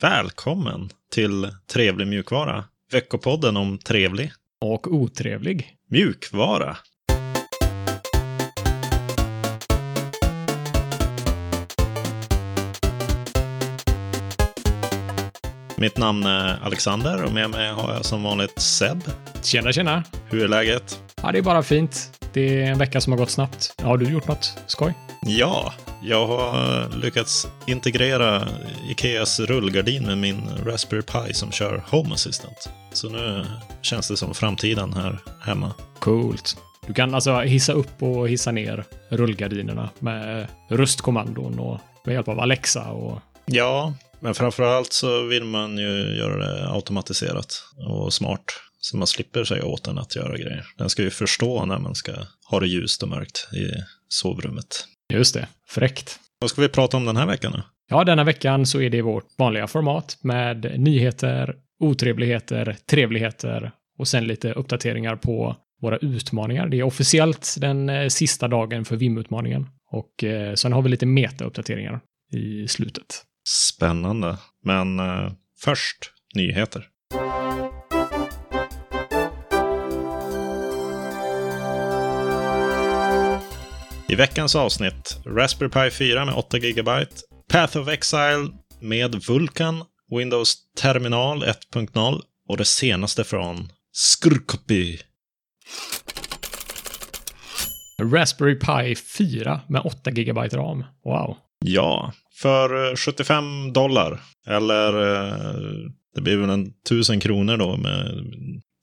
Välkommen till Trevlig mjukvara. Veckopodden om trevlig Och otrevlig. mjukvara. Mitt namn är Alexander och med mig har jag som vanligt Seb. Tjena, tjena. Hur är läget? Ja, det är bara fint. Det är en vecka som har gått snabbt. Har du gjort något skoj? Ja, jag har lyckats integrera Ikeas rullgardin med min Raspberry Pi som kör Home Assistant. Så nu känns det som framtiden här hemma. Coolt. Du kan alltså hissa upp och hissa ner rullgardinerna med röstkommandon och med hjälp av Alexa och... Ja, men framförallt så vill man ju göra det automatiserat och smart. Så man slipper säga åt den att göra grejer. Den ska ju förstå när man ska ha det ljust och mörkt i sovrummet. Just det. Fräckt. Vad ska vi prata om den här veckan nu? Ja, denna veckan så är det vårt vanliga format med nyheter, otrevligheter, trevligheter och sen lite uppdateringar på våra utmaningar. Det är officiellt den eh, sista dagen för VIM-utmaningen. Och eh, sen har vi lite meta-uppdateringar i slutet. Spännande. Men eh, först nyheter. I veckans avsnitt Raspberry Pi 4 med 8 GB, Path of Exile med Vulkan, Windows Terminal 1.0 och det senaste från Skurkopi. Raspberry Pi 4 med 8 GB RAM. Wow. Ja, för eh, 75 dollar. Eller eh, det blir väl en tusen kronor då med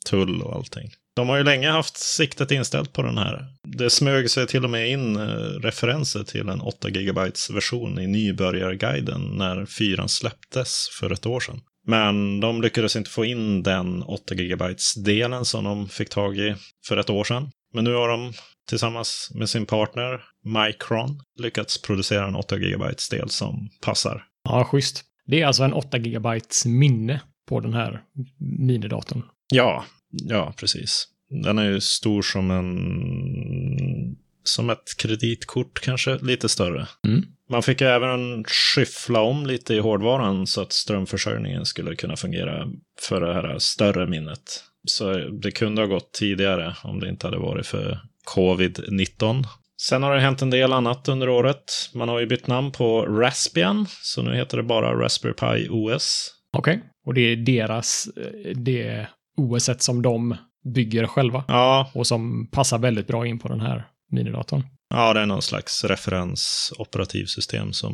tull och allting. De har ju länge haft siktet inställt på den här. Det smög sig till och med in eh, referenser till en 8 GB version i nybörjarguiden när 4 släpptes för ett år sedan. Men de lyckades inte få in den 8 GB-delen som de fick tag i för ett år sedan. Men nu har de tillsammans med sin partner Micron lyckats producera en 8 GB-del som passar. Ja, schysst. Det är alltså en 8 GB minne på den här minidatorn. Ja, ja, precis. Den är ju stor som en... Som ett kreditkort kanske, lite större. Mm. Man fick även skyffla om lite i hårdvaran så att strömförsörjningen skulle kunna fungera för det här större minnet. Så det kunde ha gått tidigare om det inte hade varit för covid-19. Sen har det hänt en del annat under året. Man har ju bytt namn på Raspbian, så nu heter det bara Raspberry Pi OS. Okej. Och det är deras, eh, det OS som de bygger själva. Ja, Och som passar väldigt bra in på den här minidatorn. Ja, det är någon slags referensoperativsystem som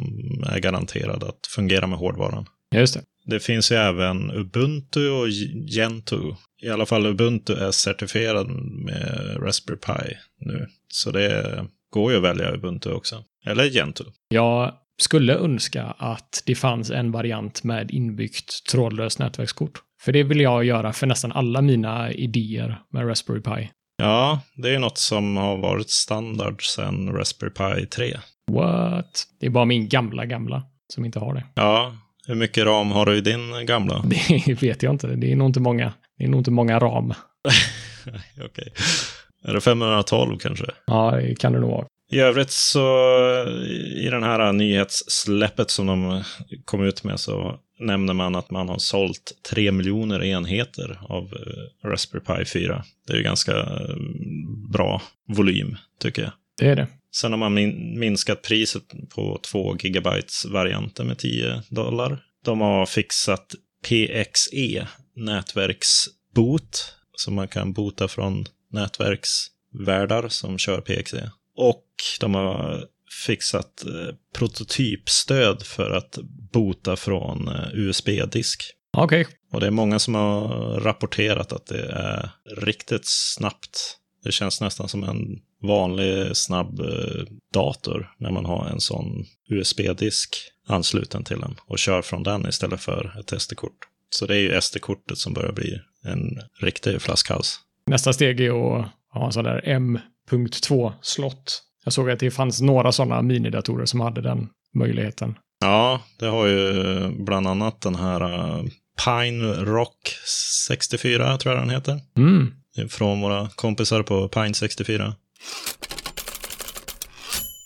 är garanterad att fungera med hårdvaran. Just det. Det finns ju även Ubuntu och Gentoo. I alla fall Ubuntu är certifierad med Raspberry Pi nu. Så det går ju att välja Ubuntu också. Eller Gentoo. Jag skulle önska att det fanns en variant med inbyggt trådlöst nätverkskort. För det vill jag göra för nästan alla mina idéer med Raspberry Pi. Ja, det är något som har varit standard sedan Raspberry Pi 3. What? Det är bara min gamla, gamla som inte har det. Ja, hur mycket ram har du i din gamla? Det vet jag inte. Det är nog inte många. Det är nog inte många ram. Okej. Är det 512 kanske? Ja, det kan det nog vara. I övrigt så i den här nyhetssläppet som de kom ut med så nämner man att man har sålt 3 miljoner enheter av eh, Raspberry Pi 4. Det är ju ganska eh, bra volym, tycker jag. Det är det. Sen har man min minskat priset på 2 gigabytes varianter med 10 dollar. De har fixat PXE, nätverksboot, så man kan boota från nätverksvärdar som kör PXE. Och de har fixat eh, prototypstöd för att boota från eh, USB-disk. Okej. Och det är många som har rapporterat att det är riktigt snabbt. Det känns nästan som en vanlig snabb eh, dator när man har en sån USB-disk ansluten till den och kör från den istället för ett SD-kort. Så det är ju SD-kortet som börjar bli en riktig flaskhals. Nästa steg är att ha en sån där M.2-slott. Jag såg att det fanns några sådana minidatorer som hade den möjligheten. Ja, det har ju bland annat den här uh, Pine Rock 64, tror jag den heter. Mm. Från våra kompisar på Pine 64.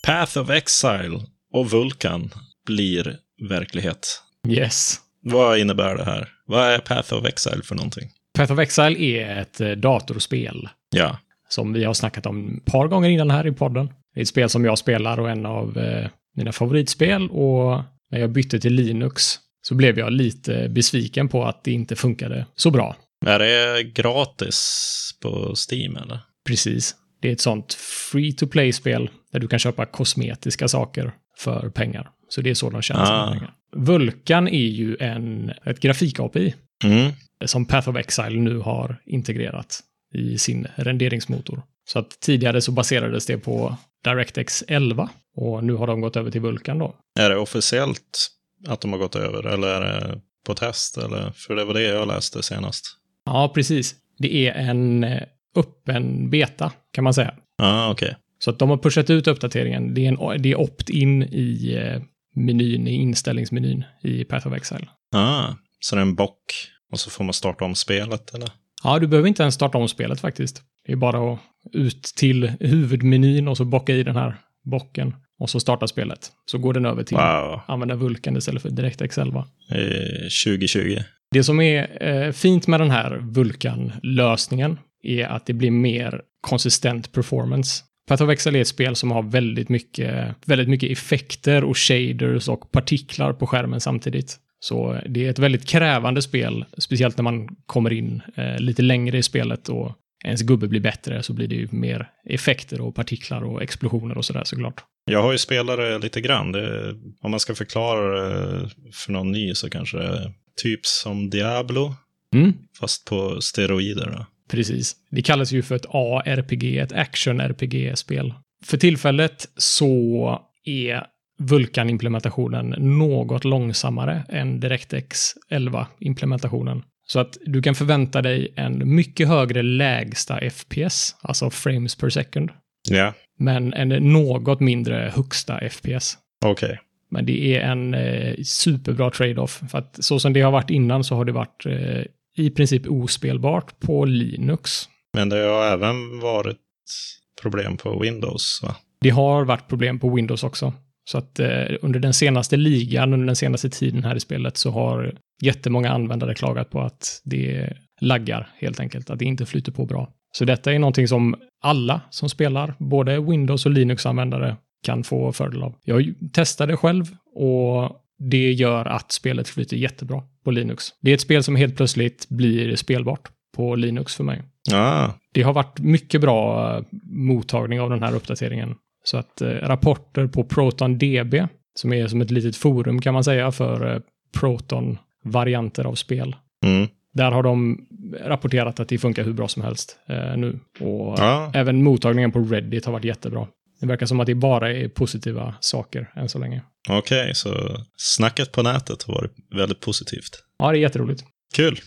Path of Exile och Vulkan blir verklighet. Yes. Vad innebär det här? Vad är Path of Exile för någonting? Path of Exile är ett eh, datorspel Ja. Som vi har snackat om ett par gånger innan här i podden. Det är ett spel som jag spelar och en av eh, mina favoritspel och när jag bytte till Linux så blev jag lite besviken på att det inte funkade så bra. Är det gratis på Steam eller? Precis. Det är ett sånt free to play-spel där du kan köpa kosmetiska saker för pengar. Så det är så de tjänar sina Ah. pengar. Vulkan är ju en, ett grafik-API Mm. som Path of Exile nu har integrerat i sin renderingsmotor. Så att tidigare så baserades det på DirectX 11 och nu har de gått över till Vulkan då. Är det officiellt att de har gått över eller är det på test? Eller? För det var det jag läste senast. Ja, precis. Det är en eh, öppen beta kan man säga. Ja, ah, okej. Så att de har pushat ut uppdateringen. Det är, en, det är opt-in i eh, menyn, i inställningsmenyn i Path of Exile. Ah, så det är en bock och så får man starta om spelet eller? Ja, du behöver inte ens starta om spelet faktiskt. Det är bara att ut till huvudmenyn och så bocka i den här bocken och så starta spelet. Så går den över till Wow. använda Vulkan istället för DirectX 11. Eh, 2020. Det som är eh, fint med den här Vulkan-lösningen är att det blir mer konsistent performance. Path of Exile är ett spel som har väldigt mycket, väldigt mycket effekter och shaders och partiklar på skärmen samtidigt. Så det är ett väldigt krävande spel, speciellt när man kommer in eh, lite längre i spelet och ens gubbe blir bättre så blir det ju mer effekter och partiklar och explosioner och sådär såklart. Jag har ju spelat det lite grann. Det, om man ska förklara det för någon ny så kanske typ som Diablo, Mm, fast på steroider. Då. Precis. Det kallas ju för ett ARPG, ett action-RPG-spel. För tillfället så är Vulkan-implementationen något långsammare än DirectX 11-implementationen. Så att du kan förvänta dig en mycket högre lägsta FPS, alltså frames per second, Ja, men en något mindre högsta FPS. okej. Men det är en eh, superbra trade-off. För att så som det har varit innan så har det varit eh, i princip ospelbart på Linux. Men det har även varit problem på Windows, va? Det har varit problem på Windows också. Så att eh, under den senaste ligan, under den senaste tiden här i spelet, så har jättemånga användare klagat på att det laggar helt enkelt, att det inte flyter på bra. Så detta är någonting som alla som spelar, både Windows och Linux-användare, kan få fördel av. Jag testade själv och det gör att spelet flyter jättebra på Linux. Det är ett spel som helt plötsligt blir spelbart på Linux för mig. Ah, Det har varit mycket bra eh, mottagning av den här uppdateringen. Så att eh, rapporter på ProtonDB, som är som ett litet forum kan man säga för eh, Proton-varianter av spel. mm. Där har de rapporterat att det funkar hur bra som helst eh, nu. Och Ja. även mottagningen på Reddit har varit jättebra. Det verkar som att det bara är positiva saker än så länge. Okej, så snacket på nätet har varit väldigt positivt. Ja, det är jätteroligt. Kul!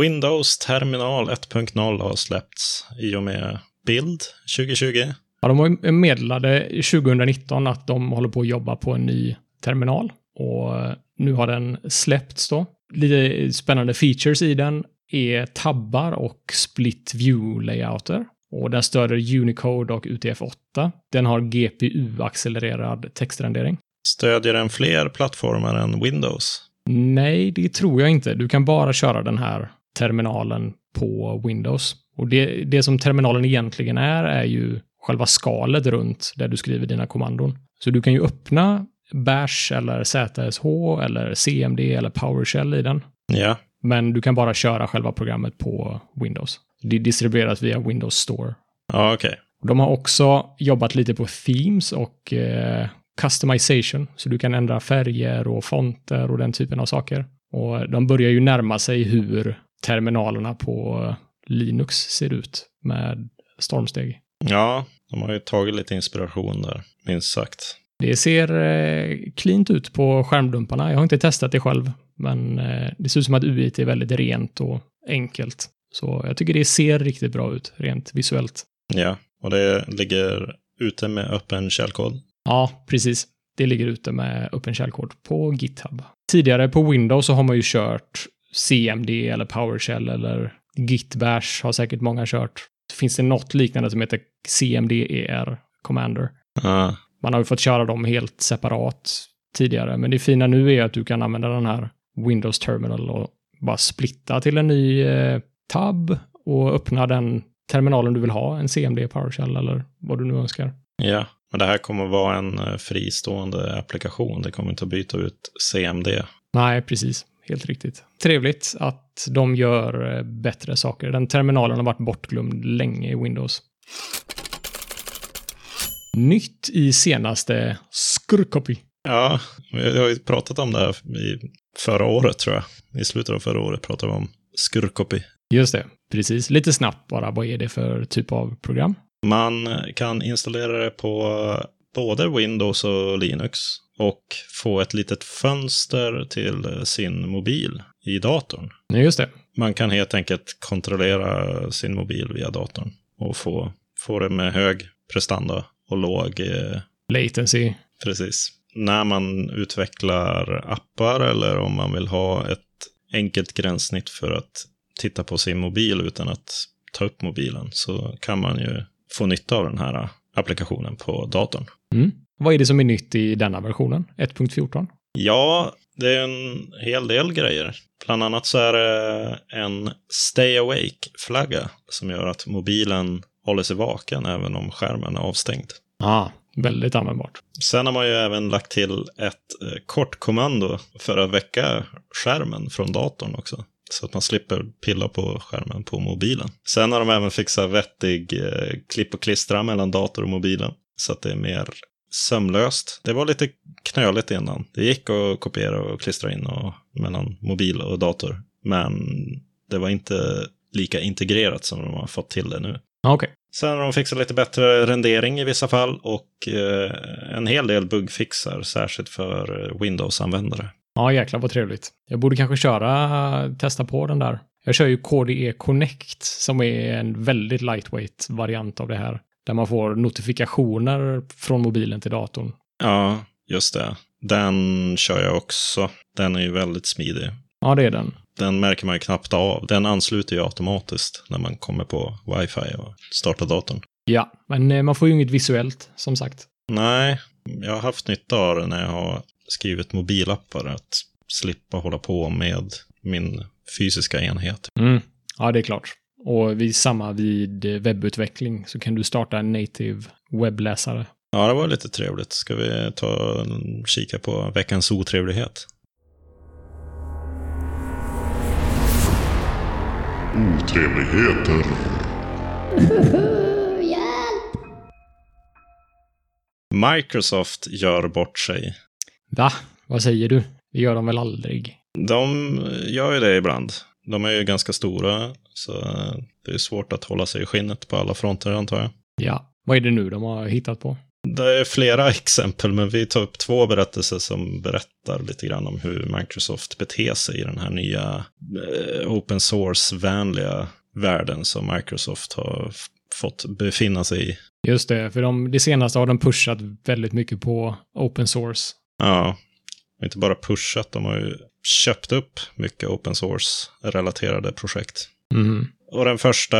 Windows Terminal 1.0 har släppts i och med Bild 2020. Ja, de meddelade 2019 att de håller på att jobba på en ny terminal. Och eh, nu har den släppts då. Lite spännande features i den är tabbar och split view-layouter. Och den stöder Unicode och UTF-8. Den har GPU-accelererad textrendering. Stödjer den fler plattformar än Windows? Nej, det tror jag inte. Du kan bara köra den här terminalen på Windows. Och det, det som terminalen egentligen är, är ju själva skalet runt där du skriver dina kommandon. Så du kan ju öppna Bash eller ZSH eller CMD eller PowerShell i den. Ja, Men du kan bara köra själva programmet på Windows. Det distribueras via Windows Store. ja okej. De har också jobbat lite på themes och eh, customization, så du kan ändra färger och fonter och den typen av saker. Och de börjar ju närma sig hur terminalerna på Linux ser ut med stormsteg. Ja, de har ju tagit lite inspiration där, minst sagt. Det ser eh, cleant ut på skärmdumparna. Jag har inte testat det själv, men eh, det ser ut som att UIT är väldigt rent och enkelt. Så jag tycker det ser riktigt bra ut, rent visuellt. Ja, och det ligger ute med öppen källkod. Ja, precis. Det ligger ute med öppen källkod på GitHub. Tidigare på Windows så har man ju kört CMD eller PowerShell eller Git Bash har säkert många kört. Finns det något liknande som heter CMDER Commander? Ja, Man har ju fått köra dem helt separat tidigare. Men det fina nu är att du kan använda den här Windows Terminal och bara splitta till en ny eh, tab och öppna den terminalen du vill ha, en CMD PowerShell eller vad du nu önskar. Ja, men det här kommer vara en eh, fristående applikation. Det kommer inte att byta ut CMD. Nej, precis. Helt riktigt. Trevligt att de gör eh, bättre saker. Den terminalen har varit bortglömd länge i Windows. Nytt i senaste Skurcopy. Ja, vi har ju pratat om det här i förra året tror jag. I slutet av förra året pratade vi om Skurcopy. Just det, precis. Lite snabbt bara. Vad är det för typ av program? Man kan installera det på både Windows och Linux och få ett litet fönster till sin mobil i datorn. Just det. Man kan helt enkelt kontrollera sin mobil via datorn och få, få det med hög prestanda och låg... Eh, Latency. Precis. När man utvecklar appar eller om man vill ha ett enkelt gränssnitt för att titta på sin mobil utan att ta upp mobilen så kan man ju få nytta av den här applikationen på datorn. Mm. Vad är det som är nytt i denna versionen? 1.14? Ja, det är en hel del grejer. Bland annat så är det en Stay Awake-flagga som gör att mobilen håller sig vaken även om skärmen är avstängd. Ja, väldigt användbart. Sen har man ju även lagt till ett eh, kortkommando för att väcka skärmen från datorn också. Så att man slipper pilla på skärmen på mobilen. Sen har de även fixat vettig eh, klipp och klistra mellan dator och mobilen. Så att det är mer sömlöst. Det var lite knöligt innan. Det gick att kopiera och klistra in och, mellan mobil och dator. Men det var inte lika integrerat som de har fått till det nu. Okay. Sen har de fixat lite bättre rendering i vissa fall och eh, en hel del buggfixar, särskilt för Windows-användare. Ja, jäklar vad trevligt. Jag borde kanske köra, testa på den där. Jag kör ju KDE Connect som är en väldigt lightweight variant av det här. Där man får notifikationer från mobilen till datorn. Ja, just det. Den kör jag också. Den är ju väldigt smidig. Ja, det är den. Den märker man ju knappt av. Den ansluter ju automatiskt när man kommer på wifi och startar datorn. Ja, men eh, man får ju inget visuellt, som sagt. Nej, jag har haft nytta av det när jag har skrivit mobilappar. Att slippa hålla på med min fysiska enhet. Mm. Ja, det är klart. Och vid samma vid webbutveckling så kan du starta en native webbläsare. Ja, det var lite trevligt. Ska vi ta och kika på veckans otrevlighet? Otrevligheter. Microsoft gör bort sig. Va? Vad säger du? Det gör de väl aldrig? De gör ju det ibland. De är ju ganska stora, så det är svårt att hålla sig i skinnet på alla fronter antar jag. Ja. Vad är det nu de har hittat på? Det är flera exempel, men vi tar upp två berättelser som berättar lite grann om hur Microsoft beter sig i den här nya eh, open source-vänliga världen som Microsoft har fått befinna sig i. Just det, för de, det senaste har de pushat väldigt mycket på open source. Ja, inte bara pushat, de har ju köpt upp mycket open source-relaterade projekt. Mm. Och den första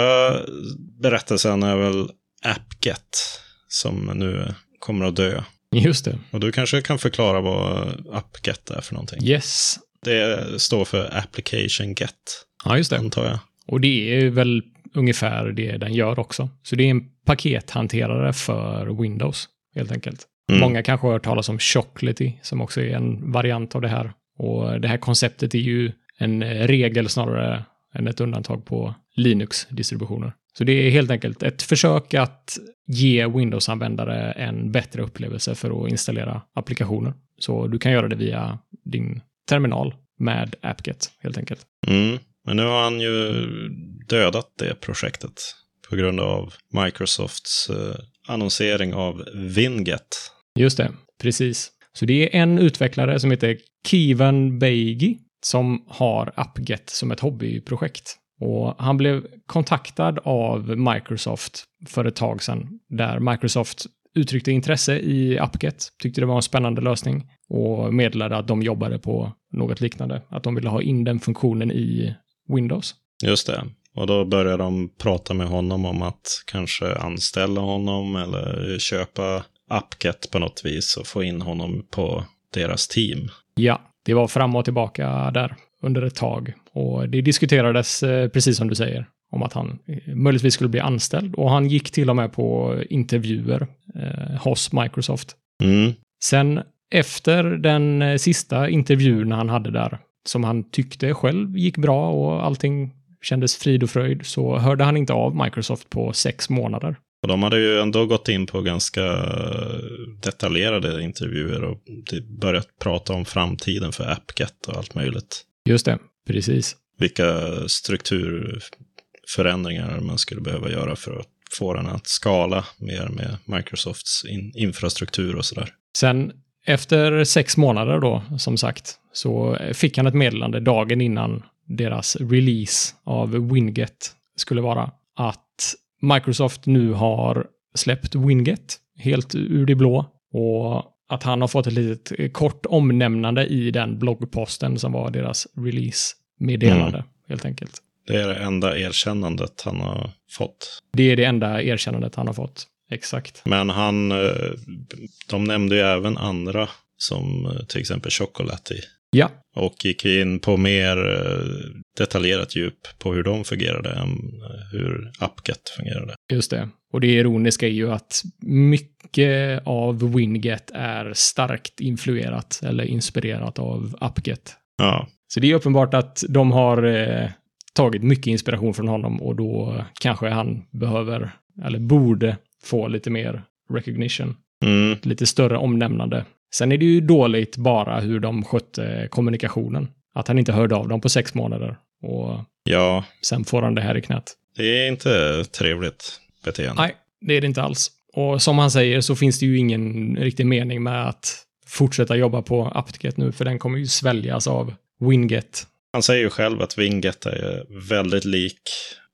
berättelsen är väl AppGet som nu kommer att dö. Just det. Och du kanske kan förklara vad AppGet är för någonting? Yes. Det står för Application Get. Ja, just det. Antar jag. Och det är väl ungefär det den gör också. Så det är en pakethanterare för Windows, helt enkelt. Mm. Många kanske har hört talas om Chocolatey, som också är en variant av det här. Och det här konceptet är ju en regel snarare än ett undantag på Linux-distributioner. Så det är helt enkelt ett försök att ge Windows-användare en bättre upplevelse för att installera applikationer. Så du kan göra det via din terminal med AppGet helt enkelt. Mm. Men nu har han ju dödat det projektet på grund av Microsofts eh, annonsering av Winget. Just det, precis. Så det är en utvecklare som heter Kivan Beigi som har AppGet som ett hobbyprojekt. Och han blev kontaktad av Microsoft för ett tag sedan, där Microsoft uttryckte intresse i AppGet, tyckte det var en spännande lösning och meddelade att de jobbade på något liknande, att de ville ha in den funktionen i Windows. Just det. Och då började de prata med honom om att kanske anställa honom eller köpa AppGet på något vis och få in honom på deras team. Ja, det var fram och tillbaka där under ett tag. Och det diskuterades, eh, precis som du säger, om att han eh, möjligtvis skulle bli anställd. Och han gick till och med på intervjuer eh, hos Microsoft. Mm. Sen efter den eh, sista intervjun han hade där, som han tyckte själv gick bra och allting kändes frid och fröjd, så hörde han inte av Microsoft på sex månader. Och de hade ju ändå gått in på ganska detaljerade intervjuer och börjat prata om framtiden för AppGet och allt möjligt. Just det, precis. Vilka strukturförändringar man skulle behöva göra för att få den att skala mer med Microsofts in infrastruktur och sådär. Sen efter sex månader då, som sagt, så fick han ett meddelande dagen innan deras release av Winget skulle vara att Microsoft nu har släppt Winget helt ur det blå och att han har fått ett litet kort omnämnande i den bloggposten som var deras release-meddelande, mm. helt enkelt. Det är det enda erkännandet han har fått. Det är det enda erkännandet han har fått. Exakt. Men han, eh, de nämnde ju även andra, som eh, till exempel Chocolati. Ja. Och gick in på mer eh, detaljerat djup på hur de fungerade än hur AppGet fungerade. Just det. Och det ironiska är ju att mycket av Winget är starkt influerat eller inspirerat av AppGet. Ja. Så det är uppenbart att de har eh, tagit mycket inspiration från honom och då kanske han behöver, eller borde, få lite mer recognition. Mm. Lite större omnämnande. Sen är det ju dåligt bara hur de skötte kommunikationen. Att han inte hörde av dem på sex månader. Och ja. sen får han det här i knät. Det är inte trevligt beteende. Nej, det är det inte alls. Och som han säger så finns det ju ingen riktig mening med att fortsätta jobba på AppGet nu, för den kommer ju sväljas av Winget. Han säger ju själv att Winget är väldigt lik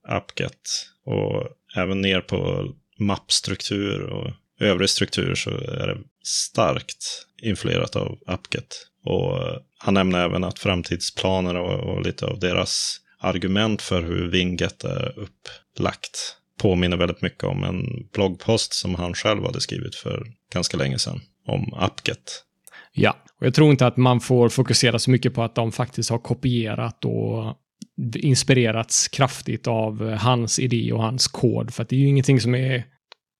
AppGet. Och även ner på mappstruktur och övrig struktur så är det starkt influerat av AppGet. Och han nämner även att framtidsplaner och, och lite av deras argument för hur Winget är upplagt påminner väldigt mycket om en bloggpost som han själv hade skrivit för ganska länge sedan om AppGet. Ja, och jag tror inte att man får fokusera så mycket på att de faktiskt har kopierat och inspirerats kraftigt av hans idé och hans kod. För att det är ju ingenting som är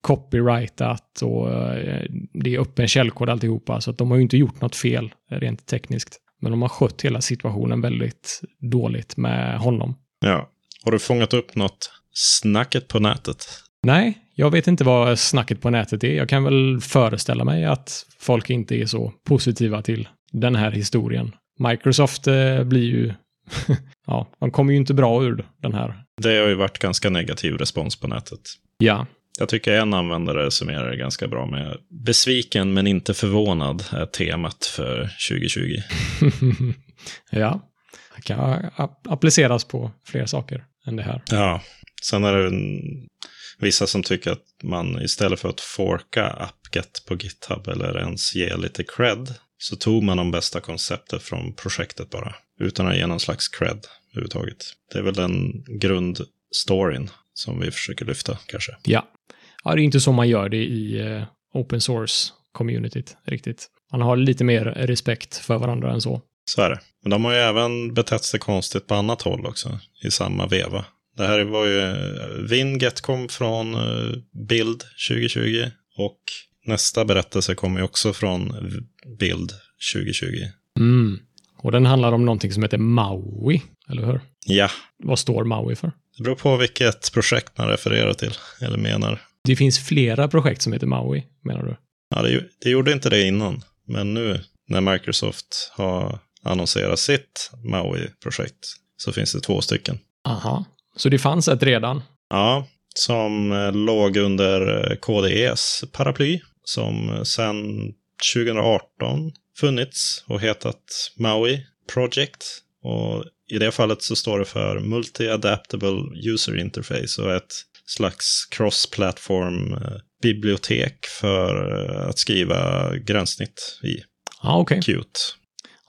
copyrightat och eh, det är öppen källkod alltihopa. Så att de har ju inte gjort något fel rent tekniskt. Men de har skött hela situationen väldigt dåligt med honom. Ja. Har du fångat upp något snacket på nätet? Nej, jag vet inte vad snacket på nätet är. Jag kan väl föreställa mig att folk inte är så positiva till den här historien. Microsoft eh, blir ju... ja, de kommer ju inte bra ur den här. Det har ju varit ganska negativ respons på nätet. Ja. Jag tycker en användare summerar det ganska bra med besviken men inte förvånad är temat för 2020. ja, det kan appliceras på fler saker än det här. Ja, sen är det vissa som tycker att man istället för att forka AppGet på GitHub eller ens ge lite cred så tog man de bästa konceptet från projektet bara. Utan att ge någon slags cred överhuvudtaget. Det är väl den grundstoryn som vi försöker lyfta kanske. Ja. ja, det är inte så man gör det i uh, open source-communityt riktigt. Man har lite mer respekt för varandra än så. Så är det. Men de har ju även betett sig konstigt på annat håll också, i samma veva. Det här var ju, Winget kom från uh, Bild 2020 och nästa berättelse kommer ju också från Bild 2020. Mm. Och den handlar om någonting som heter Maui, eller hur? Ja. Vad står Maui för? Det beror på vilket projekt man refererar till, eller menar. Det finns flera projekt som heter Maui, menar du? Ja, det, det gjorde inte det innan. Men nu när Microsoft har annonserat sitt Maui-projekt så finns det två stycken. Aha, så det fanns ett redan? Ja, som eh, låg under eh, KDEs paraply. Som sedan 2018 funnits och hetat Maui Project. Och i det fallet så står det för Multi-Adaptable User Interface och ett slags cross-platform bibliotek för eh, att skriva gränssnitt i. Ja, okej. Okay. Cute.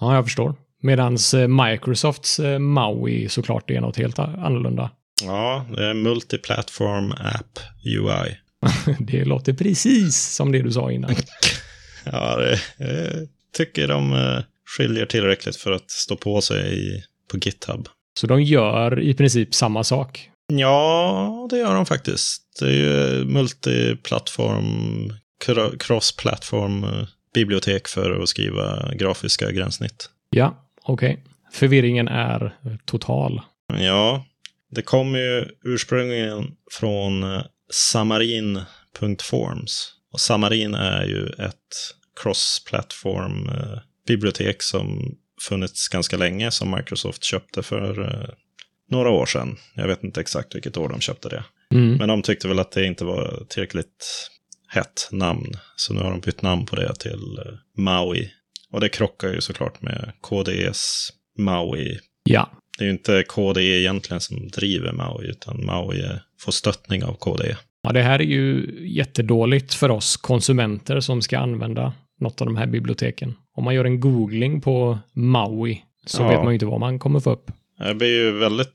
Ja, jag förstår. Medan eh, Microsofts eh, Maui såklart är något helt annorlunda. Ja, det är Multiplatform App UI. det låter precis som det du sa innan. ja, det är tycker de eh, skiljer tillräckligt för att stå på sig i, på GitHub. Så de gör i princip samma sak. Ja, det gör de faktiskt. Det är ju multiplattform, eh, bibliotek för att skriva grafiska gränssnitt. Ja, okej. Förvirringen är total. Ja, det kommer ju ursprungligen från eh, Samarin.forms. Och Samarin är ju ett cross-plattform eh, bibliotek som funnits ganska länge som Microsoft köpte för eh, några år sedan. Jag vet inte exakt vilket år de köpte det. Mm. Men de tyckte väl att det inte var tillräckligt hett namn. Så nu har de bytt namn på det till eh, Maui. Och det krockar ju såklart med KDEs Maui. Ja, Det är ju inte KDE egentligen som driver Maui, utan Maui får stöttning av. KDE. Ja, det här är ju jättedåligt för oss konsumenter som ska använda något av de här biblioteken. Om man gör en googling på Maui så Ja. vet man ju inte vad man kommer få upp. Det blir ju väldigt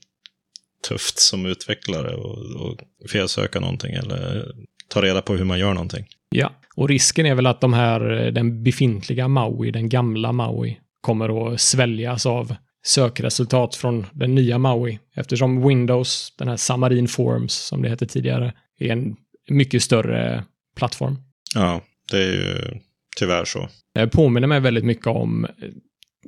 tufft som utvecklare och, och felsöka någonting eller ta reda på hur man gör någonting. Ja, och risken är väl att de här, den befintliga Maui, den gamla Maui, kommer att sväljas av sökresultat från den nya Maui. Eftersom Windows, den här Xamarin Forms som det hette tidigare, är en mycket större plattform. Ja, det är ju tyvärr så. Det påminner mig väldigt mycket om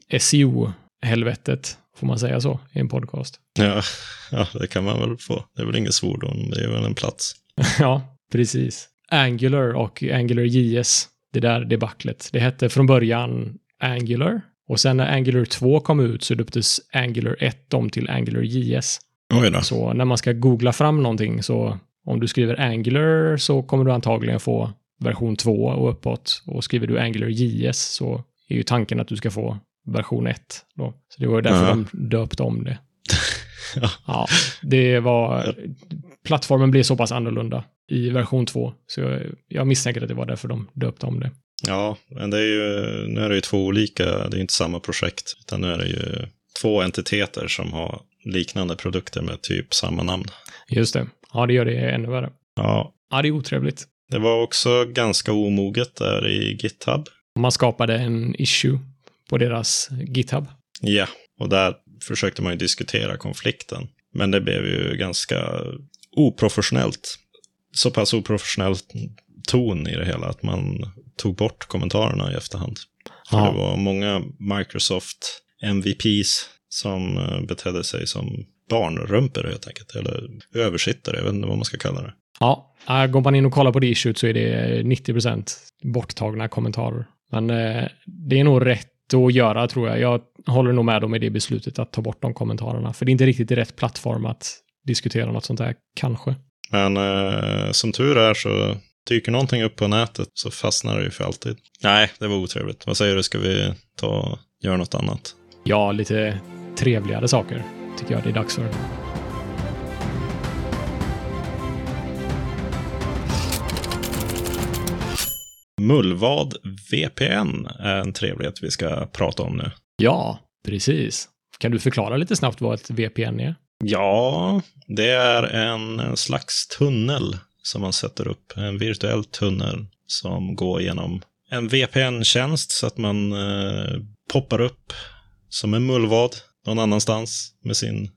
eh, SEO-helvetet, får man säga så, i en podcast. Ja, ja, det kan man väl få. Det är väl inget svordom, det är väl en plats. ja, precis. Angular och Angular JS, det där debaclet. Det hette från början Angular och sen när Angular 2 kom ut så döptes Angular 1 om till Angular JS. Så när man ska googla fram någonting så om du skriver Angular så kommer du antagligen få version 2 och uppåt. Och skriver du Angular JS så är ju tanken att du ska få version 1. Då. Så det var ju därför Ja. de döpte om det. Ja. Ja, det var... Plattformen blev så pass annorlunda i version 2. Så jag, jag misstänker att det var därför de döpte om det. Ja, men det är ju, nu är det ju två olika, det är ju inte samma projekt, utan nu är det ju två entiteter som har liknande produkter med typ samma namn. Just det. Ja, det gör det ännu värre. Ja, Ja, det är otrevligt. det var också ganska omoget där i GitHub. Man skapade en issue på deras GitHub. Ja, och där försökte man ju diskutera konflikten. Men det blev ju ganska oprofessionellt. Så pass oprofessionell ton i det hela att man tog bort kommentarerna i efterhand. För Ja. det var många Microsoft MVPs som eh, betedde sig som barnrumpor helt enkelt. Eller översittare, jag vet inte vad man ska kalla det. Ja, äh, går man in och kollar på det issuet så är det 90% borttagna kommentarer. Men eh, det är nog rätt att göra tror jag. Jag håller nog med dem i det beslutet att ta bort de kommentarerna. För det är inte riktigt rätt plattform att diskutera något sånt där, kanske. Men eh, som tur är så dyker någonting upp på nätet så fastnar det ju för alltid. Nej, det var otrevligt. Vad säger du, ska vi ta och göra något annat? Ja, lite trevligare saker tycker jag det är dags för. Mullvad VPN är en trevlighet vi ska prata om nu. Ja, precis. Kan du förklara lite snabbt vad ett VPN är? Ja, det är en slags tunnel som man sätter upp. En virtuell tunnel som går genom en VPN-tjänst så att man eh, poppar upp som en mullvad någon annanstans med sin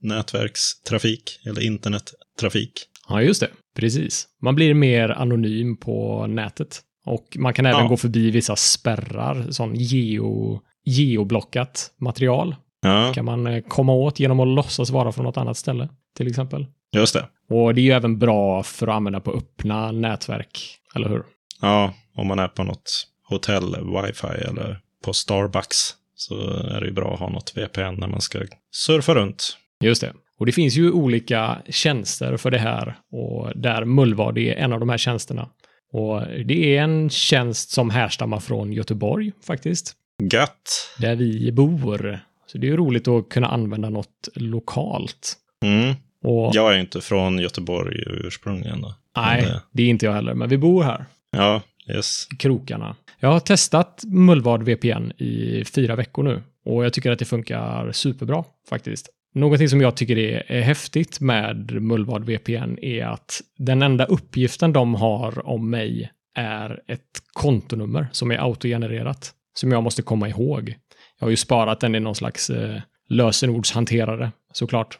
nätverkstrafik eller internettrafik. Ja, just det. Precis. Man blir mer anonym på nätet. Och man kan även Ja. gå förbi vissa spärrar, sån geo, geoblockat material. Ja, kan man eh, komma åt genom att låtsas vara från något annat ställe, till exempel. just det. Och det är ju även bra för att använda på öppna nätverk, eller hur? Ja, om man är på något hotell, wifi eller på Starbucks så är det ju bra att ha något VPN när man ska surfa runt. Just det. Och det finns ju olika tjänster för det här och där Mullvad är en av de här tjänsterna. Och det är en tjänst som härstammar från Göteborg faktiskt, Gött! där vi bor. Så det är ju roligt att kunna använda något lokalt. Mm. Och Jag är inte från Göteborg ursprungligen. Då. nej, Men, eh, det är inte jag heller, men vi bor här. Ja, yes. krokarna. Jag har testat Mullvad VPN i fyra veckor nu och jag tycker att det funkar superbra faktiskt. Någonting som jag tycker är, är häftigt med Mullvad VPN är att den enda uppgiften de har om mig är ett kontonummer som är autogenererat. som jag måste komma ihåg. Jag har ju sparat den i någon slags eh, lösenordshanterare, såklart.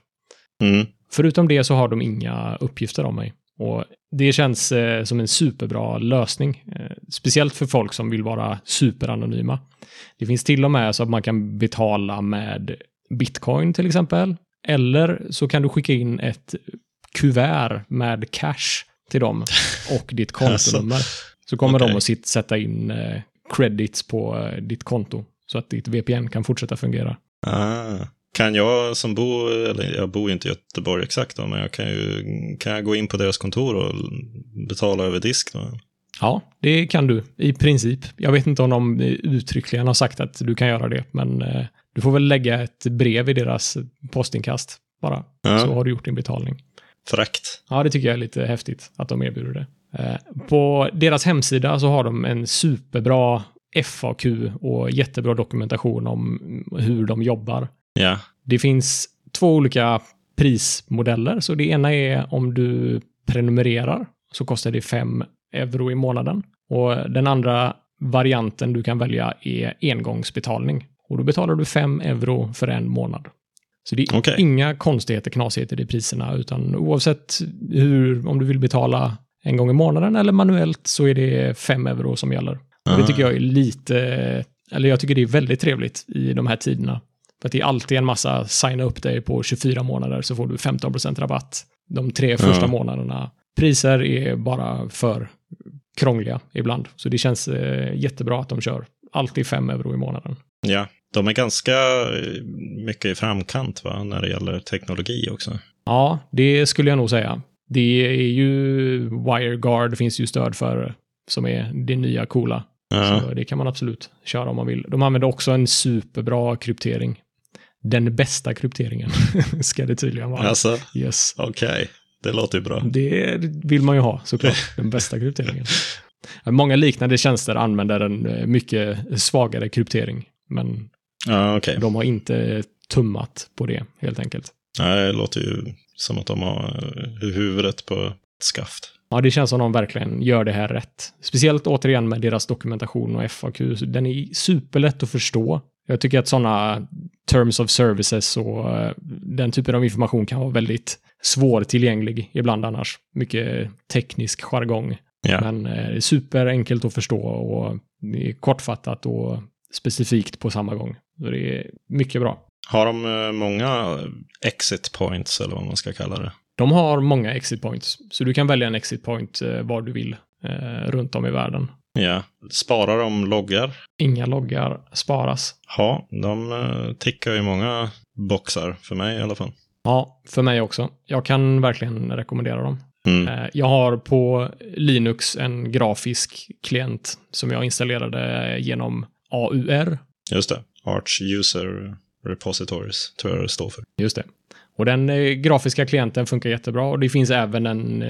Mm. Förutom det så har de inga uppgifter om mig. Och det känns eh, som en superbra lösning. Eh, speciellt för folk som vill vara superanonyma. Det finns till och med så att man kan betala med bitcoin till exempel. Eller så kan du skicka in ett kuvert med cash till dem och ditt kontonummer. Så kommer Okej. de att sätta in eh, credits på eh, ditt konto. Så att ditt VPN kan fortsätta fungera. Ah. Kan jag som bor, eller jag bor ju inte i Göteborg exakt då, men jag kan ju, kan jag gå in på deras kontor och betala över disk då? Ja, det kan du i princip. Jag vet inte om de uttryckligen har sagt att du kan göra det, men eh, du får väl lägga ett brev i deras postinkast bara. Ja. Så har du gjort din betalning. Fräckt. Ja, det tycker jag är lite häftigt att de erbjuder det. Eh, På deras hemsida så har de en superbra FAQ och jättebra dokumentation om hur de jobbar. Ja. Det finns två olika prismodeller. Så det ena är om du prenumererar så kostar det 5 euro i månaden. Och den andra varianten du kan välja är engångsbetalning. Och då betalar du 5 euro för en månad. Så det är Okej. inga konstigheter, knasigheter i priserna, utan oavsett hur, om du vill betala en gång i månaden eller manuellt så är det 5 euro som gäller. Och det tycker jag är lite, eller jag tycker det är väldigt trevligt i de här tiderna. För att det är alltid en massa signa upp dig på 24 månader så får du 15% rabatt. De tre första Ja. månaderna. Priser är bara för krångliga ibland. Så det känns eh, jättebra att de kör alltid 5 euro i månaden. Ja. De är ganska eh, mycket i framkant va, när det gäller teknologi också. Ja, det skulle jag nog säga. Det är ju WireGuard finns ju stöd för som är det nya coola. Ja. Så det kan man absolut köra om man vill. De använder också en superbra kryptering. Den bästa krypteringen ska det tydligen vara. Alltså, Yes. okej. Det låter ju bra. Det vill man ju ha såklart, den bästa krypteringen. Många liknande tjänster använder en eh, mycket svagare kryptering, men Ja, okej. de har inte tummat på det helt enkelt. Ja, det låter ju som att de har eh, huvudet på ett skaft. Ja, det känns som de verkligen gör det här rätt. Speciellt återigen med deras dokumentation och FAQ. Den är superlätt att förstå. Jag tycker att sådana terms of services och eh, den typen av information kan vara väldigt svårtillgänglig ibland annars. Mycket teknisk jargong. Ja. Men eh, det är superenkelt att förstå och kortfattat och specifikt på samma gång. Så det är mycket bra. Har de eh, många exit points, eller vad man ska kalla det? De har många exit points, så du kan välja en exit point var du vill eh, runt om i världen. Ja. Sparar de loggar? Inga loggar sparas. Ja, de eh, tickar ju många boxar, för mig i alla fall. Ja, för mig också. Jag kan verkligen rekommendera dem. Mm. Eh, Jag har på Linux en grafisk klient som jag installerade genom AUR. Just det. Arch User Repositories, tror jag det står för. Just det. Och den eh, grafiska klienten funkar jättebra och det finns även en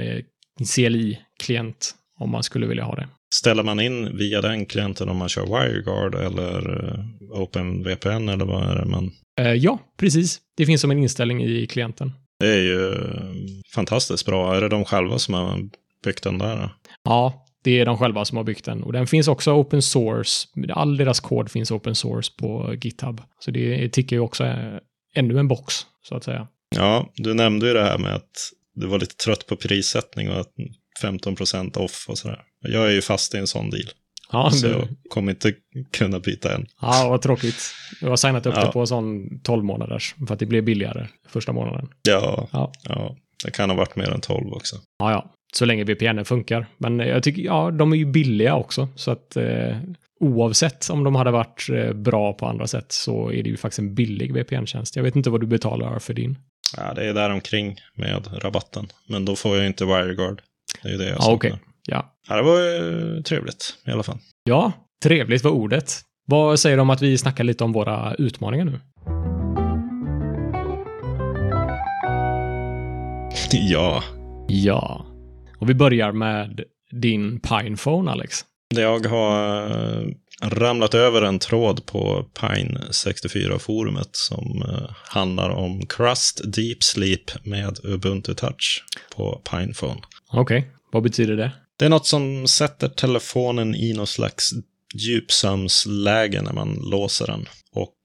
CLI-klient om man skulle vilja ha det. Ställer man in via den klienten om man kör WireGuard eller eh, OpenVPN eller vad är det man... Eh, Ja, precis. Det finns som en inställning i klienten. Det är ju eh, fantastiskt bra. Är det de själva som har byggt den där? Ja, det är de själva som har byggt den. Och den finns också open source. All deras kod finns open source på GitHub. Så det tickar ju också ännu en box, så att säga. Ja, du nämnde ju det här med att du var lite trött på prissättning och att 15% off och sådär. Jag är ju fast i en sån deal. Ja, Så det, jag kommer inte kunna byta än. ja vad tråkigt. Jag har signat upp Ja. det på sån 12 månaders för att det blev billigare första månaden. Ja, Ja. ja, det kan ha varit mer än 12 också. Ja, ja. Så länge VPN funkar. Men jag tycker, ja, de är ju billiga också. Så att eh, oavsett om de hade varit eh, bra på andra sätt så är det ju faktiskt en billig VPN-tjänst. Jag vet inte vad du betalar för din. Ja, det är där omkring med rabatten. Men då får jag inte WireGuard. Det är ju det jag Ja, okej. saknar. Ja. Ja, det var ju trevligt i alla fall. Ja, trevligt var ordet. Vad säger du om att vi snackar lite om våra utmaningar nu? ja, Ja. Och vi börjar med din Pinephone, Alex. jag har eh, ramlat över en tråd på Pine64-forumet som eh, handlar om Crust Deep Sleep med Ubuntu Touch på Pinephone. Okej, vad betyder det? Det är något som sätter telefonen i någon slags djupsömnsläge när man låser den. Och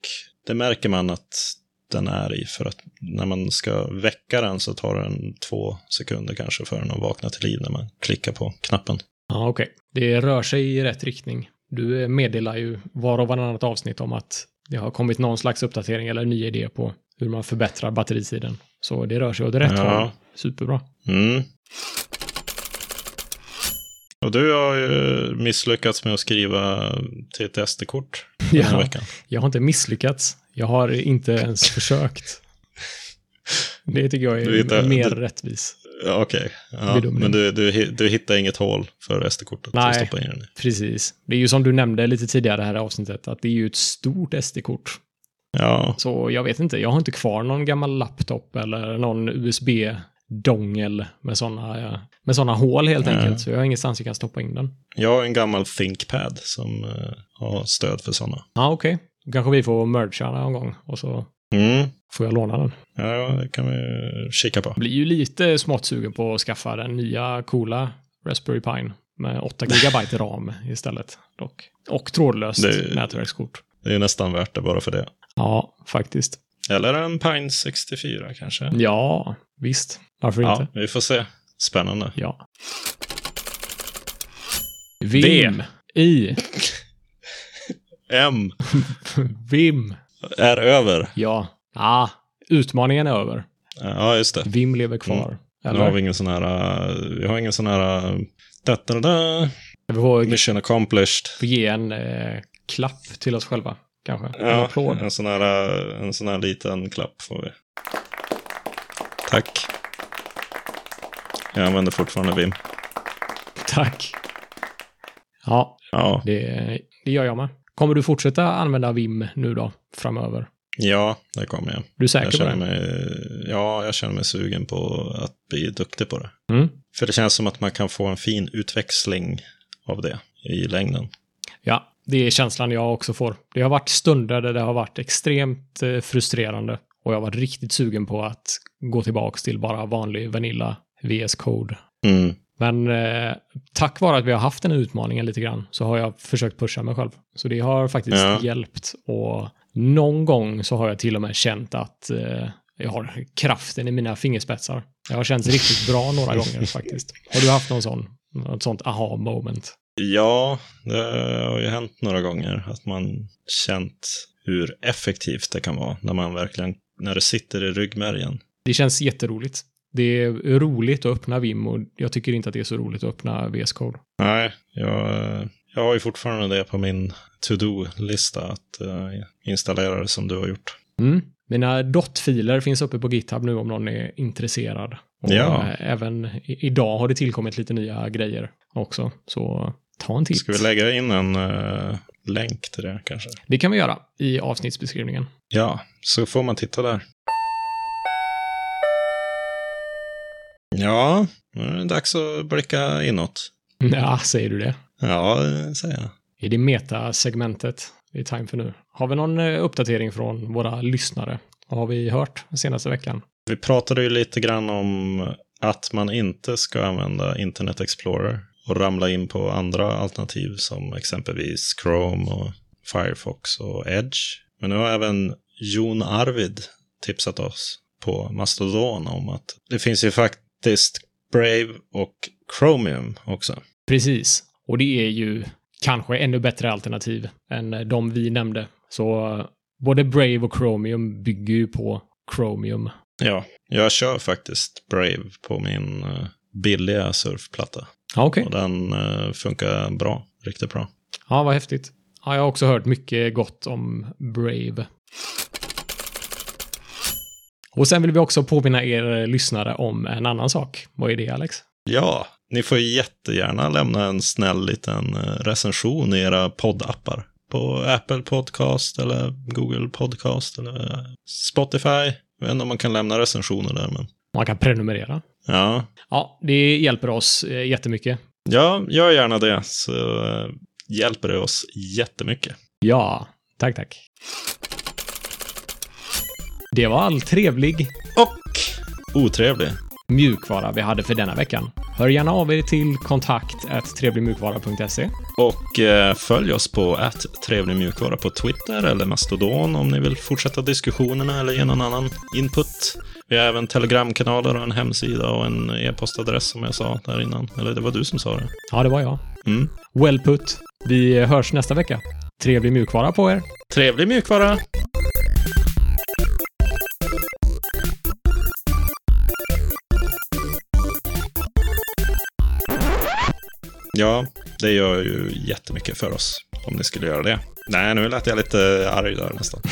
det märker man att den är i för att när man ska väcka den så tar den två sekunder kanske för den att vakna till liv när man klickar på knappen. Ja, okej. Det rör sig i rätt riktning. Du meddelar ju var och varannat avsnitt om att det har kommit någon slags uppdatering eller ny idé på hur man förbättrar batteritiden. Så det rör sig åt rätt Ja. håll. Superbra. Mm. Och du har ju misslyckats med att skriva till ett SD-kort den här Ja, veckan. jag har inte misslyckats. Jag har inte ens försökt. Det tycker jag är hittar- mer du- rättvis. Ja, Okej, ja, Bedömning. men du, du, du hittar inget hål för SD-kortet Nej. att stoppa in i. Precis. Det är ju som du nämnde lite tidigare här avsnittet, att det är ju ett stort SD-kort. Ja, Så jag vet inte, jag har inte kvar någon gammal laptop eller någon USB-dongel med sådana med såna hål helt Nej. enkelt. Så jag har ingenstans jag kan stoppa in den. jag har en gammal ThinkPad som eh, har stöd för sådana. Ja, okej. Då kanske vi får mercha någon gång och så Mm. får jag låna den. Ja, det kan vi kika på. Blir ju lite smått sugen på att skaffa den nya coola Raspberry Pine med 8 GB ram istället. Dock. Och trådlöst Det- nätverkskort. Det är nästan värt det bara för det. Ja, faktiskt. Eller en Pine 64 kanske. Ja, visst. Varför Ja, inte? vi får se. Spännande. Ja. Vim. I. M Vim. är över. Ja. Ah, utmaningen är över. Ja, just det. Vim lever kvar. Nu Eller? har vi ingen sån här... uh, Vi har ingen sån här... uh, Da, da, da, Vi får mission accomplished. får ge en eh, klapp till oss själva, kanske. En Ja, applåd. en sån här, uh, en sån här liten klapp får vi. Tack. Jag använder fortfarande Vim. Tack. Ja, Ja, det, det gör jag med. Kommer du fortsätta använda Vim nu då, framöver? ja, det kommer jag. Du är säker Jag på känner det? mig, ja, jag känner mig sugen på att bli duktig på det. Mm. För det känns som att man kan få en fin utväxling av det i längden. Ja, det är känslan jag också får. Det har varit stunder där det har varit extremt eh, frustrerande och jag har varit riktigt sugen på att gå tillbaka till bara vanlig Vanilla VS Code. Mm. Men eh, tack vare att vi har haft den utmaningen lite grann så har jag försökt pusha mig själv. Så det har faktiskt Ja. hjälpt och någon gång så har jag till och med känt att eh, jag har kraften i mina fingerspetsar. Det har känts riktigt bra några gånger faktiskt. Har du haft någon sån, något sånt aha moment? Ja, det har ju hänt några gånger att man känt hur effektivt det kan vara när man verkligen, när det sitter i ryggmärgen. Det känns jätteroligt. Det är roligt att öppna Vim och jag tycker inte att det är så roligt att öppna VS Code. Nej, jag, jag har ju fortfarande det på min to-do-lista att uh, installera det som du har gjort. Mm. Mina dot-filer finns uppe på GitHub nu om någon är intresserad. Och Ja. eh, även idag har det tillkommit lite nya grejer också. Så ta en titt. Ska vi lägga in en eh, länk till det kanske? Det kan vi göra i avsnittsbeskrivningen. Ja, så får man titta där. Ja, nu är det dags att blicka inåt. Ja, säger du det? Ja, det säger jag. I det meta-segmentet det är time för nu. Har vi någon eh, uppdatering från våra lyssnare? Vad har vi hört senaste veckan? Vi pratade ju lite grann om att man inte ska använda Internet Explorer och ramla in på andra alternativ som exempelvis Chrome och Firefox och Edge. Men nu har även Jon Arvid tipsat oss på Mastodon om att det finns ju faktiskt Brave och Chromium också. Precis. Och det är ju kanske ännu bättre alternativ än de vi nämnde. Så både Brave och Chromium bygger ju på Chromium. Ja, jag kör faktiskt Brave på min eh, billiga surfplatta. Ja, okej. Och den eh, funkar bra, riktigt bra. Ja, vad häftigt. Ja, jag har också hört mycket gott om Brave. Och sen vill vi också påminna er lyssnare om en annan sak. Vad är det, Alex? Ja, ni får jättegärna lämna en snäll liten eh, recension i era poddappar. På Apple Podcast eller Google Podcast eller Spotify. Jag vet inte om man kan lämna recensioner där, men Man kan prenumerera. ja. Ja, det hjälper oss eh, jättemycket. Ja, gör gärna det så eh, hjälper det oss jättemycket. Ja, tack, tack. Det var all trevlig Och otrevlig. mjukvara vi hade för denna veckan. Hör gärna av er till kontakt trevligmjukvara.se. Och eh, följ oss på att trevlig mjukvara på Twitter eller Mastodon om ni vill fortsätta diskussionerna eller ge någon annan input. Vi har även telegramkanaler och en hemsida och en e-postadress som jag sa där innan. Eller det var du som sa det. Ja, det var jag. Mm. Well put. Vi hörs nästa vecka. Trevlig mjukvara på er. Trevlig mjukvara! Ja, det gör ju jättemycket för oss om ni skulle göra det. Nej, nu lät jag lite arg där nästan.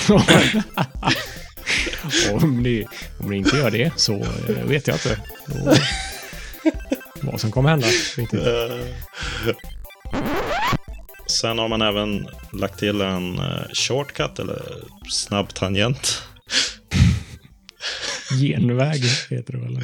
om, ni, om ni inte gör det så eh, vet jag inte. Då, vad som kommer hända. Riktigt. Sen har man även lagt till en eh, shortcut eller snabb tangent. Genväg heter det väl?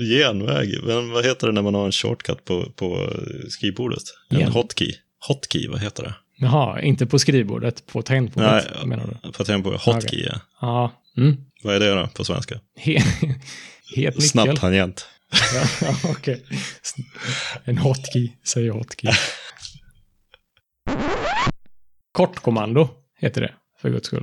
Genväg. Men vad heter det när man har en shortcut på, på skrivbordet? En Gen. hotkey. Hotkey, vad heter det? Jaha, inte på skrivbordet, på tangentbordet Nej, menar du? På tempo. Hotkey, ja. Ja. Mm. Vad är det då på svenska? He het nyckel. Snabb tangent. Ja, okej. En hotkey, säger hotkey. Kortkommando heter det, för guds skull.